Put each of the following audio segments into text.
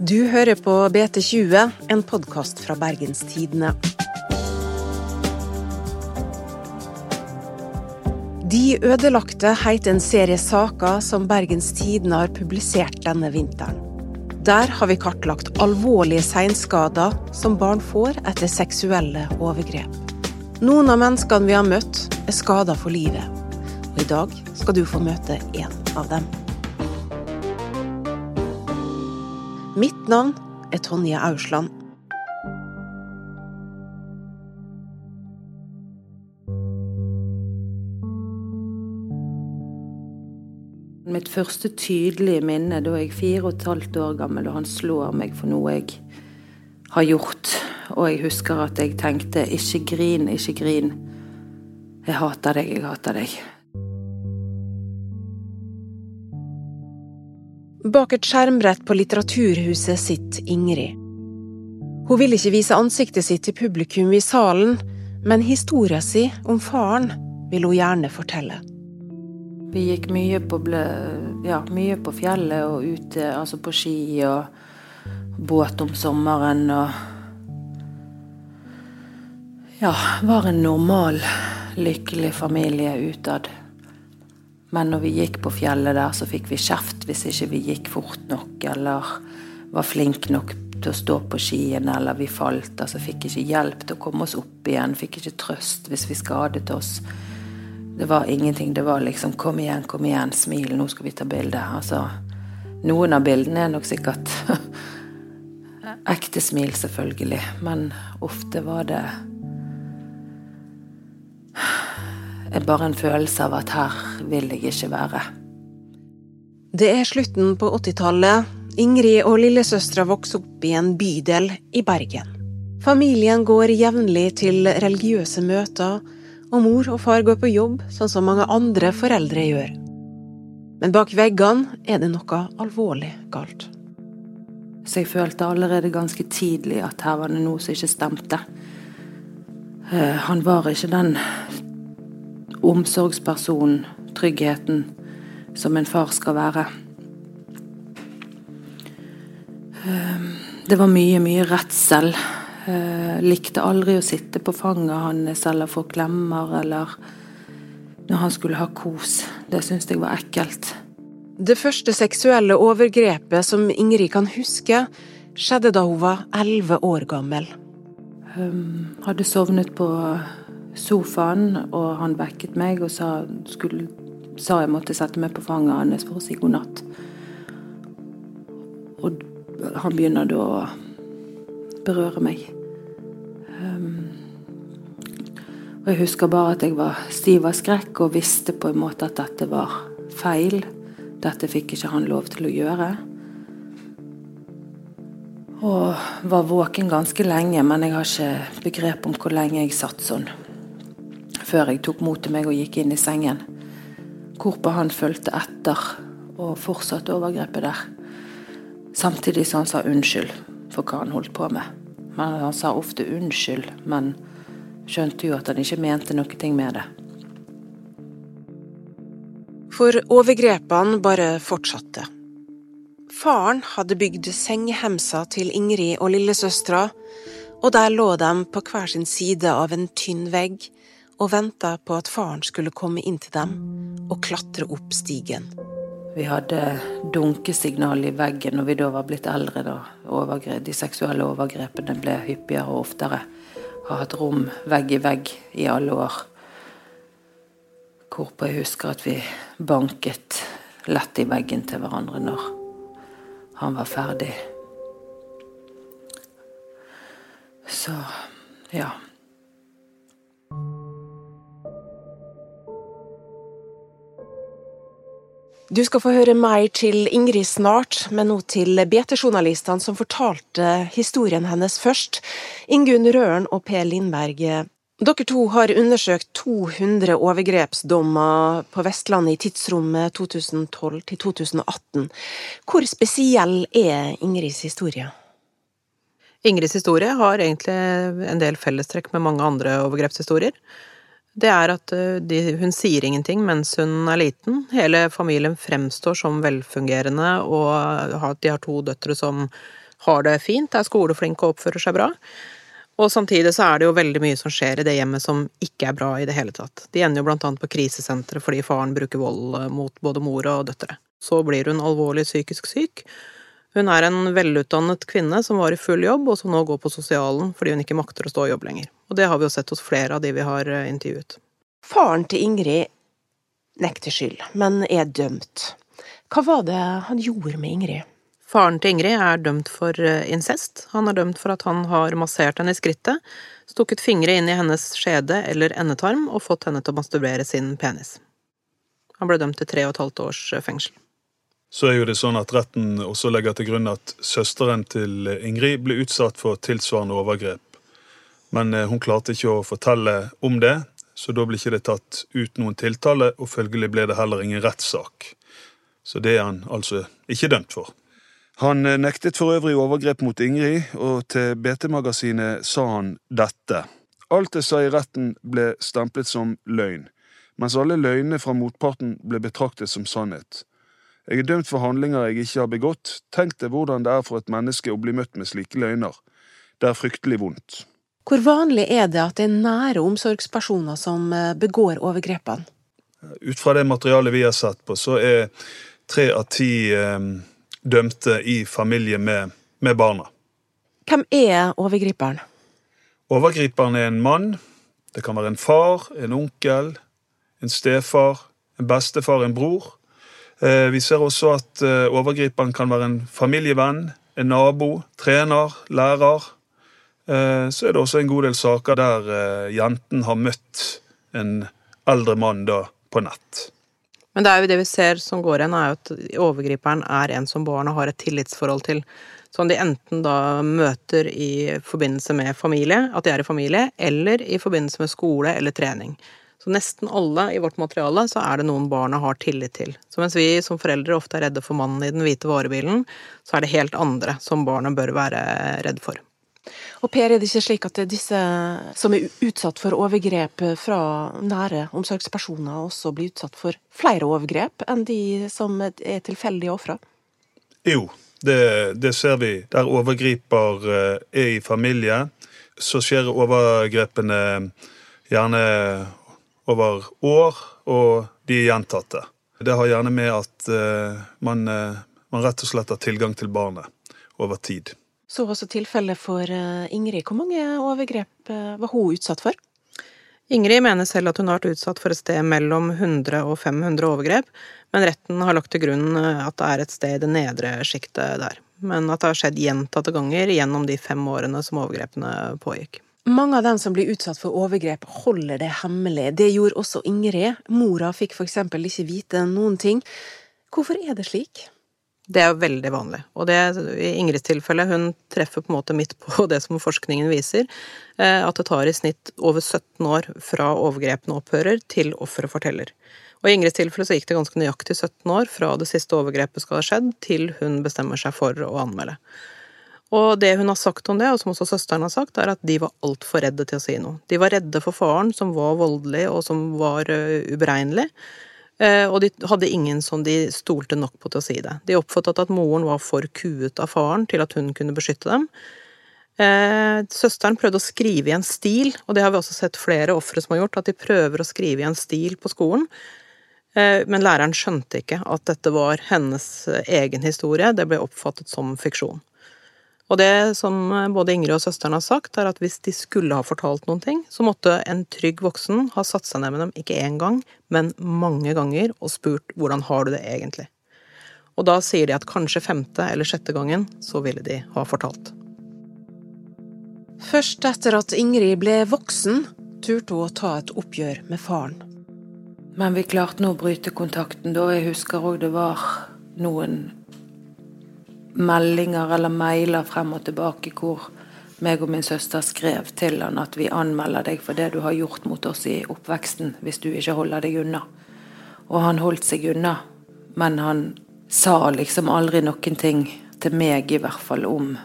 Du hører på BT20, en podkast fra Bergenstidene. De ødelagte heter en serie saker som Bergens Tidende har publisert denne vinteren. Der har vi kartlagt alvorlige seinskader som barn får etter seksuelle overgrep. Noen av menneskene vi har møtt, er skada for livet. Og i dag skal du få møte én av dem. Mitt navn er Tonje Ausland. Mitt første tydelige minne da jeg er fire og et halvt år gammel og han slår meg for noe jeg har gjort. Og jeg husker at jeg tenkte 'ikke grin, ikke grin'. Jeg hater deg, jeg hater deg. Bak et skjermbrett på Litteraturhuset sitter Ingrid. Hun vil ikke vise ansiktet sitt til publikum i salen, men historien sin om faren vil hun gjerne fortelle. Vi gikk mye på, ja, mye på fjellet og ute, altså på ski og båt om sommeren og Ja, var en normal, lykkelig familie utad. Men når vi gikk på fjellet der, så fikk vi kjeft hvis ikke vi gikk fort nok eller var flinke nok til å stå på skiene, eller vi falt. Altså fikk ikke hjelp til å komme oss opp igjen, fikk ikke trøst hvis vi skadet oss. Det var ingenting. Det var liksom 'kom igjen, kom igjen, smil, nå skal vi ta bilde'. Altså, noen av bildene er nok sikkert ekte smil, selvfølgelig, men ofte var det bare en følelse av at her vil jeg ikke være. Det er slutten på 80-tallet. Ingrid og lillesøstera vokser opp i en bydel i Bergen. Familien går jevnlig til religiøse møter, og mor og far går på jobb, sånn som mange andre foreldre gjør. Men bak veggene er det noe alvorlig galt. Så jeg følte allerede ganske tidlig at her var det noe som ikke stemte. Eh, han var ikke den omsorgspersonen, tryggheten, som en far skal være. Ehm, det var mye, mye redsel. Eh, likte aldri å sitte på fanget hans eller få klemmer eller når han skulle ha kos. Det syntes jeg var ekkelt. Det første seksuelle overgrepet som Ingrid kan huske, skjedde da hun var elleve år gammel. Um, hadde sovnet på sofaen, og han vekket meg og sa, skulle, sa jeg måtte sette meg på fanget hans for å si god natt. Og han begynner da å berøre meg. Um, og jeg husker bare at jeg var stiv av skrekk og visste på en måte at dette var feil. Dette fikk ikke han lov til å gjøre. Og var våken ganske lenge, men jeg har ikke begrep om hvor lenge jeg satt sånn før jeg tok mot til meg og gikk inn i sengen. Hvorpå han fulgte etter og fortsatte overgrepet der. Samtidig som han sa unnskyld for hva han holdt på med. Men Han sa ofte unnskyld, men skjønte jo at han ikke mente noe med det. For overgrepene bare fortsatte. Faren hadde bygd sengehemser til Ingrid og lillesøstera, og der lå de på hver sin side av en tynn vegg og venta på at faren skulle komme inn til dem og klatre opp stigen. Vi hadde dunkesignal i veggen når vi da var blitt eldre. Da. De seksuelle overgrepene ble hyppigere og oftere. Har hatt rom vegg i vegg i alle år. Hvorpå jeg husker at vi banket lett i veggen til hverandre når han var ferdig. Så ja. Du skal få høre mer til Ingrid snart, men nå til BT-journalistene som fortalte historien hennes først. Ingunn Røren og Per Lindberg. Dere to har undersøkt 200 overgrepsdommer på Vestlandet i tidsrommet 2012 til 2018. Hvor spesiell er Ingrids historie? Ingrids historie har egentlig en del fellestrekk med mange andre overgrepshistorier. Det er at eh, de, hun sier ingenting mens hun er liten. Hele familien fremstår som velfungerende, og de har to døtre som har det fint, er skoleflinke og oppfører seg bra. Og samtidig så er det jo veldig mye som skjer i det hjemmet som ikke er bra i det hele tatt. De ender jo blant annet på krisesenteret fordi faren bruker vold eh, mot både mor og døtre. Så blir hun alvorlig psykisk syk. Hun er en velutdannet kvinne som var i full jobb, og som nå går på sosialen fordi hun ikke makter å stå i jobb lenger. Og det har vi jo sett hos flere av de vi har eh, intervjuet. Faren til Ingrid nekter skyld, men er dømt. Hva var det han gjorde med Ingrid? Faren til Ingrid er dømt for eh, incest. Han er dømt for at han har massert henne i skrittet, stukket fingre inn i hennes skjede eller endetarm og fått henne til å masturbere sin penis. Han ble dømt til tre og et halvt års eh, fengsel. Så er jo det sånn at retten også legger til grunn at søsteren til Ingrid ble utsatt for tilsvarende overgrep. Men eh, hun klarte ikke å fortelle om det, så da ble ikke det tatt ut noen tiltale, og følgelig ble det heller ingen rettssak. Så det er han altså ikke dømt for. Han eh, nektet for øvrig overgrep mot Ingrid, og til BT-magasinet sa han dette. Alt jeg sa i retten ble stemplet som løgn, mens alle løgnene fra motparten ble betraktet som sannhet. Jeg er dømt for handlinger jeg ikke har begått. Tenk deg hvordan det er for et menneske å bli møtt med slike løgner. Det er fryktelig vondt. Hvor vanlig er det at det er nære omsorgspersoner som eh, begår overgrepene? Ut fra det materialet vi har sett på, så er tre av ti eh, dømte i familie med, med barna. Hvem er overgriperen? Overgriperen er en mann. Det kan være en far, en onkel, en stefar, en bestefar, en bror. Eh, vi ser også at eh, overgriperen kan være en familievenn, en nabo, trener, lærer. Eh, så er det også en god del saker der jenten har møtt en eldre mann da på nett. Men det er jo det vi ser som går igjen, er jo at overgriperen er en som barna har et tillitsforhold til. Som de enten da møter i forbindelse med familie, at de er i familie, eller i forbindelse med skole eller trening. Så nesten alle i vårt materiale så er det noen barna har tillit til. Så mens vi som foreldre ofte er redde for mannen i den hvite varebilen, så er det helt andre som barna bør være redd for. Og Per, er det ikke slik at disse som er utsatt for overgrep fra nære omsorgspersoner, også blir utsatt for flere overgrep enn de som er tilfeldige ofre? Jo, det, det, ser vi. Der overgriper eh, er i familie, så skjer overgrepene gjerne over år, og de er gjentatte. Det har gjerne med at eh, man, eh, man rett og slett har tilgang til barnet over tid. Så også tilfellet for eh, Ingrid. Hvor mange overgrep var hun utsatt for? Ingrid mener selv at hun har vært utsatt for et sted mellom 100 og 500 overgrep, men retten har lagt til grunn at det er et sted i det nedre sjiktet der. Men at det har skjedd gjentatte ganger gjennom de fem årene som overgrepene pågikk. Mange av dem som blir utsatt for overgrep, holder det hemmelig. Det gjorde også Ingrid. Mora fikk for eksempel ikke vite noen ting. Hvorfor er det slik? Det er jo veldig vanlig. Og det, i Ingrids tilfelle, hun treffer på en måte midt på det som forskningen viser, eh, at det tar i snitt over 17 år fra overgrepene opphører til offeret forteller. Og I Ingrids tilfelle så gikk det ganske nøyaktig 17 år fra det siste overgrepet skal ha skjedd, til hun bestemmer seg for å anmelde. Og det hun har sagt om det, og som også søsteren har sagt, er at de var altfor redde til å si noe. De var redde for faren, som var voldelig og som var uh, uberegnelig. Uh, og de hadde ingen som de stolte nok på til å si det. De oppfattet at moren var for kuet av faren til at hun kunne beskytte dem. Uh, søsteren prøvde å skrive i en stil, og det har vi også sett flere ofre som har gjort, at de prøver å skrive i en stil på skolen. Men læreren skjønte ikke at dette var hennes egen historie, det ble oppfattet som fiksjon. Og det som både Ingrid og søsteren har sagt, er at hvis de skulle ha fortalt noen ting, så måtte en trygg voksen ha satt seg ned med dem ikke én gang, men mange ganger og spurt hvordan har du det egentlig. Og da sier de at kanskje femte eller sjette gangen så ville de ha fortalt. Først etter at Ingrid ble voksen, turte hun å ta et oppgjør med faren. Men vi klarte nå å bryte kontakten da. Jeg husker òg det var noen meldinger eller mailer frem og tilbake hvor meg og min søster skrev til han at vi anmelder deg for det du har gjort mot oss i oppveksten, hvis du ikke holder deg unna. Og han holdt seg unna, men han sa liksom aldri noen ting til meg, i hvert fall, om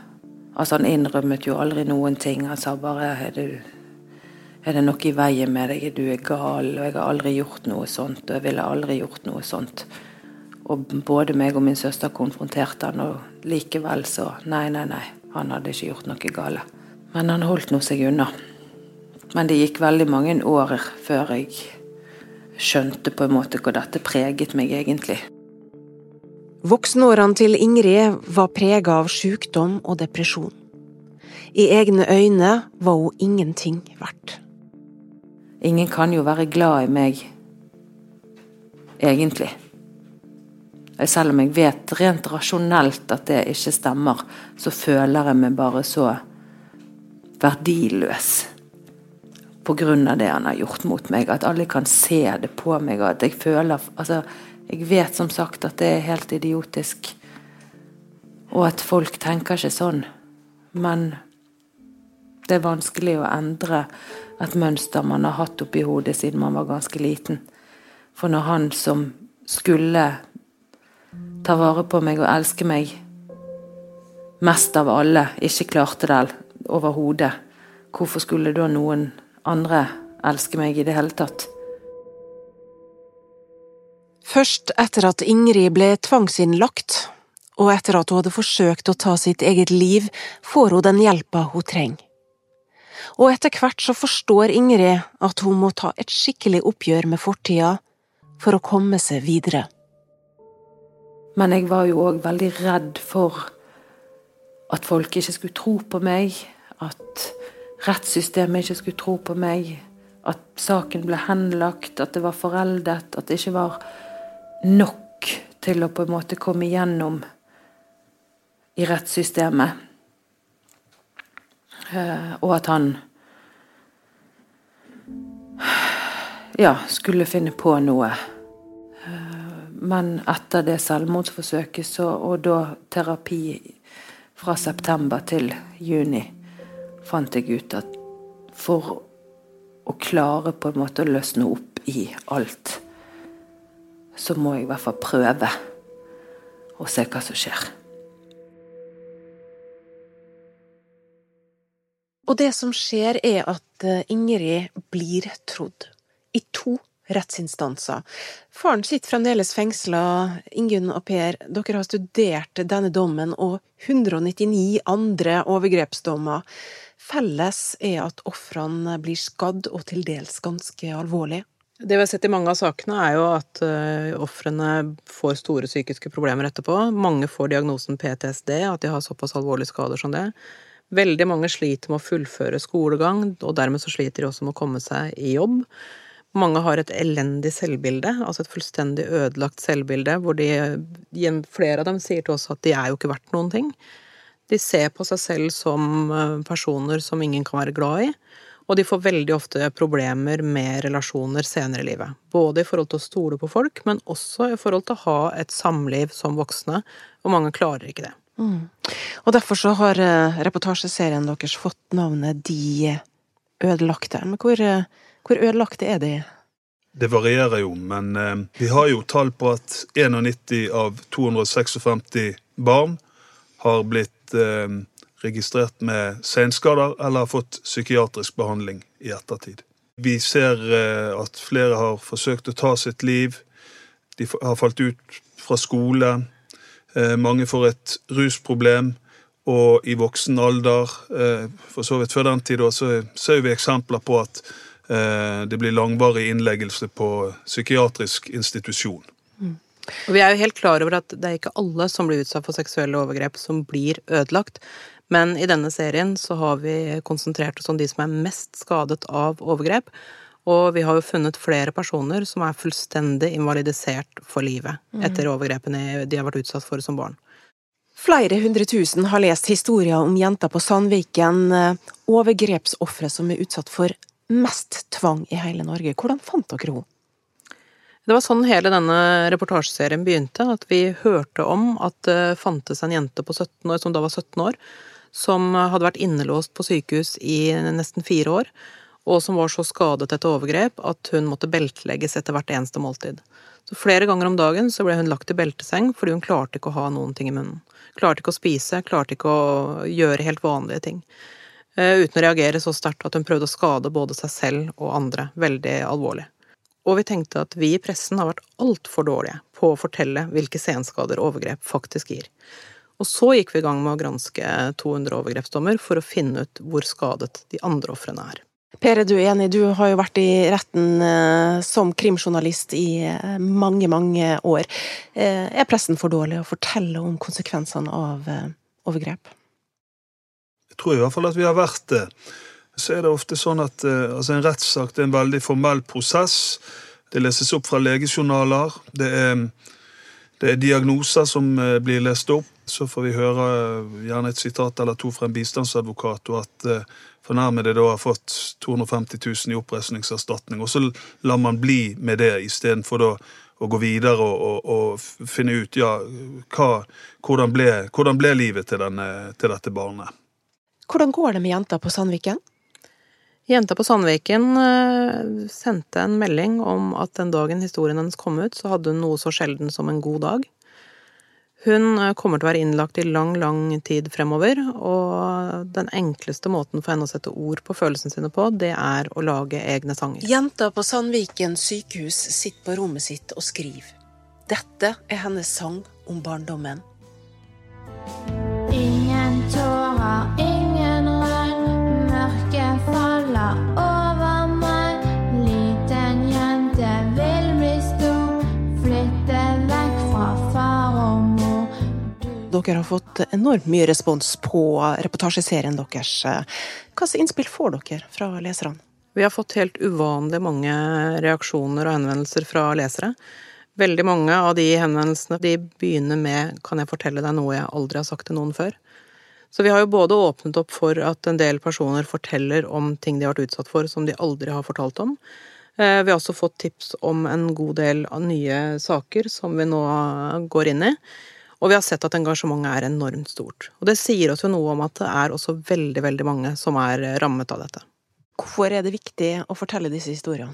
Altså, han innrømmet jo aldri noen ting. Han sa bare er du, er det noe i veien med deg, du er gal, og jeg har aldri gjort noe sånt, og jeg ville aldri gjort noe sånt. Og både meg og min søster konfronterte han, og likevel så Nei, nei, nei, han hadde ikke gjort noe gale. Men han holdt nå seg unna. Men det gikk veldig mange år før jeg skjønte på en måte hvor dette preget meg egentlig. Voksenårene til Ingrid var prega av sykdom og depresjon. I egne øyne var hun ingenting verdt. Ingen kan jo være glad i meg, egentlig. Selv om jeg vet rent rasjonelt at det ikke stemmer, så føler jeg meg bare så verdiløs av det han har gjort mot meg. At alle kan se det på meg, og at jeg føler Altså, jeg vet som sagt at det er helt idiotisk, og at folk tenker ikke sånn, men det er vanskelig å endre et mønster man har hatt oppi hodet siden man var ganske liten. For når han som skulle ta vare på meg og elske meg mest av alle, ikke klarte det overhodet, hvorfor skulle da noen andre elske meg i det hele tatt? Først etter at Ingrid ble tvangsinnlagt, og etter at hun hadde forsøkt å ta sitt eget liv, får hun den hjelpa hun trenger og etter hvert så forstår Ingrid at hun må ta et skikkelig oppgjør med fortida for å komme seg videre. Men jeg var jo òg veldig redd for at folk ikke skulle tro på meg, at rettssystemet ikke skulle tro på meg, at saken ble henlagt, at det var foreldet, at det ikke var nok til å på en måte komme igjennom i rettssystemet. Eh, og at han ja, skulle finne på noe. Men etter det selvmordsforsøket, så, og da terapi fra september til juni, fant jeg ut at for å klare på en måte å løsne opp i alt, så må jeg i hvert fall prøve å se hva som skjer. Og det som skjer, er at eh, Ingrid blir trodd. I to rettsinstanser. Faren sitter fremdeles fengsla. Ingunn og Per, dere har studert denne dommen og 199 andre overgrepsdommer. Felles er at ofrene blir skadd, og til dels ganske alvorlig. Det vi har sett i mange av sakene, er jo at uh, ofrene får store psykiske problemer etterpå. Mange får diagnosen PTSD, at de har såpass alvorlige skader som det. Veldig mange sliter med å fullføre skolegang, og dermed så sliter de også med å komme seg i jobb. Mange har et elendig selvbilde, altså et fullstendig ødelagt selvbilde, hvor de, flere av dem sier til oss at de er jo ikke verdt noen ting. De ser på seg selv som eh, personer som ingen kan være glad i, og de får veldig ofte problemer med relasjoner senere i livet. Både i forhold til å stole på folk, men også i forhold til å ha et samliv som voksne, og mange klarer ikke det. Mm. Og derfor så har eh, reportasjeserien deres fått navnet De ødelagte. Men hvor, eh, hvor ødelagte er de? Det varierer jo, men eh, vi har jo tall på at 91 av 256 barn har blitt eh, registrert med senskader eller har fått psykiatrisk behandling i ettertid. Vi ser eh, at flere har forsøkt å ta sitt liv. De har falt ut fra skole. Eh, mange får et rusproblem, og i voksen alder, eh, for så vidt før den tid, så ser vi eksempler på at det blir langvarig innleggelse på psykiatrisk institusjon. Mm. Og Vi er jo helt klar over at det er ikke alle som blir utsatt for seksuelle overgrep, som blir ødelagt. Men i denne serien så har vi konsentrert oss om de som er mest skadet av overgrep. Og vi har jo funnet flere personer som er fullstendig invalidisert for livet mm. etter overgrepene de har vært utsatt for som barn. Flere hundre tusen har lest historier om jenter på Sandviken, eh, overgrepsofre som er utsatt for mest tvang i hele Norge. Hvordan fant dere henne? Det var sånn hele denne reportasjeserien begynte, at vi hørte om at det fantes en jente på 17 år, som da var 17 år, som hadde vært innelåst på sykehus i nesten fire år, og som var så skadet etter overgrep at hun måtte beltelegges etter hvert eneste måltid. Så flere ganger om dagen så ble hun lagt i belteseng fordi hun klarte ikke å ha noen ting i munnen. Klarte ikke å spise, klarte ikke å gjøre helt vanlige ting. Eh, uten å reagere så sterkt at hun prøvde å skade både seg selv og andre veldig alvorlig. Og vi tenkte at vi i pressen har vært altfor dårlige på å fortelle hvilke senskader overgrep faktisk gir. Og så gikk vi i gang med å granske 200 overgrepsdommer for å finne ut hvor skadet de andre ofrene er. Per, er du enig? Du har jo vært i retten eh, som krimjournalist i eh, mange, mange år. Er pressen for dårlig å fortelle om konsekvensene av overgrep? Jeg tror i hvert fall at vi har vært det. Så er det ofte sånn at eh, altså en rettssak er en veldig formell prosess. Det leses opp fra legejournaler. Det er, det er diagnoser som eh, blir lest opp. Så får vi høre gjerne et sitat eller to fra en bistandsadvokat, og at fornærmede da har fått 250 000 i oppreisningserstatning, og så lar man bli med det istedenfor da å gå videre og, og, og finne ut ja, hva, hvordan, ble, hvordan, ble, livet til, denne, til, dette barnet. Hvordan går det med jenta på Sandviken? Jenta på Sandviken uh, sendte en melding om at den dagen historien hennes kom ut, så hadde hun noe så sjelden som en god dag. Hun eh, kommer til å være innlagt i lang, lang tid fremover, og den enkleste måten for henne å sette ord på følelsene sine på, det er å lage egne sanger. Jenta på Sandviken sykehus sitter på rommet sitt og skriver. Dette er hennes sang om barndommen. Ingen tårer, ingen over meg. Liten jente vil bli stor, flytte vekk fra far og mor. Dere har fått enormt mye respons på reportasjeserien deres. Hvilke innspill får dere fra leserne? Vi har fått helt uvanlig mange reaksjoner og henvendelser fra lesere. Veldig mange av de henvendelsene de begynner med 'Kan jeg fortelle deg noe jeg aldri har sagt til noen før?' Så vi har jo både åpnet opp for at en del personer forteller om ting de har vært utsatt for som de aldri har fortalt om. Eh, vi har også fått tips om en god del av nye saker som vi nå går inn i. Og vi har sett at engasjementet er enormt stort. Og det sier oss jo noe om at det er også veldig, veldig mange som er rammet av dette. Hvorfor er det viktig å fortelle disse historiene?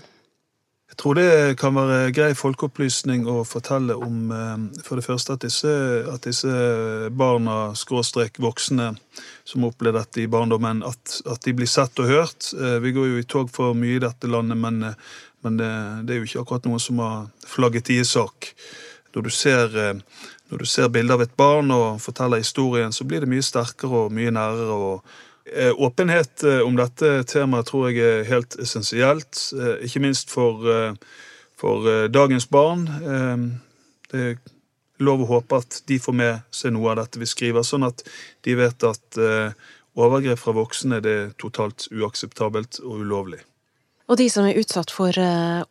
Jeg tror det kan være grei folkeopplysning å fortelle om eh, for det første at disse, at disse barna, skråstrek voksne, som opplevde dette i barndommen, at, at, de blir sett og hørt. Eh, vi går jo i tog for mye i dette landet, men, eh, men det, det, er jo ikke akkurat noen som har flagget i sak. Når du ser når du ser bilder av et barn og forteller historien, så blir det mye sterkere og mye nærere. og Åpenhet eh, om dette temaet tror jeg er helt essensielt, eh, ikke minst for, for dagens barn. Det er lov å håpe at de får med seg noe av dette vi skriver, sånn at de vet at overgrep fra voksne er totalt uakseptabelt og ulovlig. Og de som er utsatt for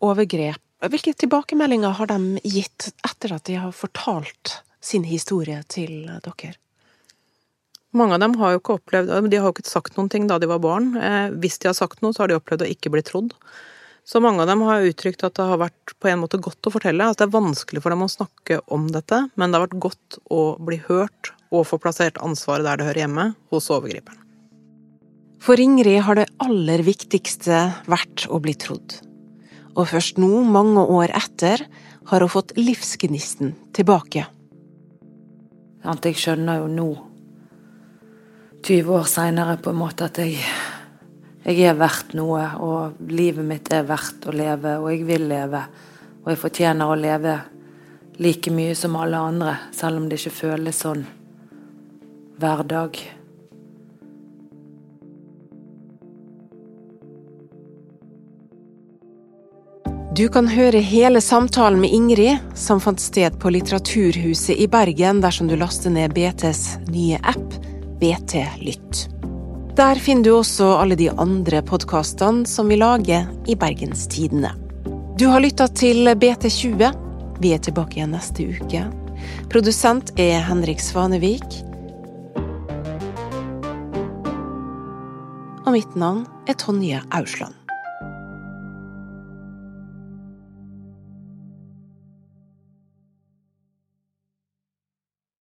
overgrep, hvilke tilbakemeldinger har de gitt etter at de har fortalt sin historie til dere? Mange av dem har jo ikke opplevd De har jo ikke sagt noen ting da de var barn. Eh, hvis de har sagt noe, så har de opplevd å ikke bli trodd. Så mange av dem har uttrykt at det har vært på en måte godt å fortelle. At det er vanskelig for dem å snakke om dette, men det har vært godt å bli hørt og få plassert ansvaret der det hører hjemme, hos overgriperen. For Ingrid har det aller viktigste vært å bli trodd. Og først nå, mange år etter, har hun fått livsgnisten tilbake. Jeg skjønner jo nå, 20 år seinere, på en måte at jeg, jeg er verdt noe. Og livet mitt er verdt å leve, og jeg vil leve. Og jeg fortjener å leve like mye som alle andre, selv om det ikke føles sånn hver dag. Du kan høre hele samtalen med Ingrid, som fant sted på Litteraturhuset i Bergen dersom du laster ned BTs nye app, BT Lytt. Der finner du også alle de andre podkastene som vi lager i Bergenstidene. Du har lytta til BT20. Vi er tilbake igjen neste uke. Produsent er Henrik Svanevik. Og mitt navn er Tonje Ausland.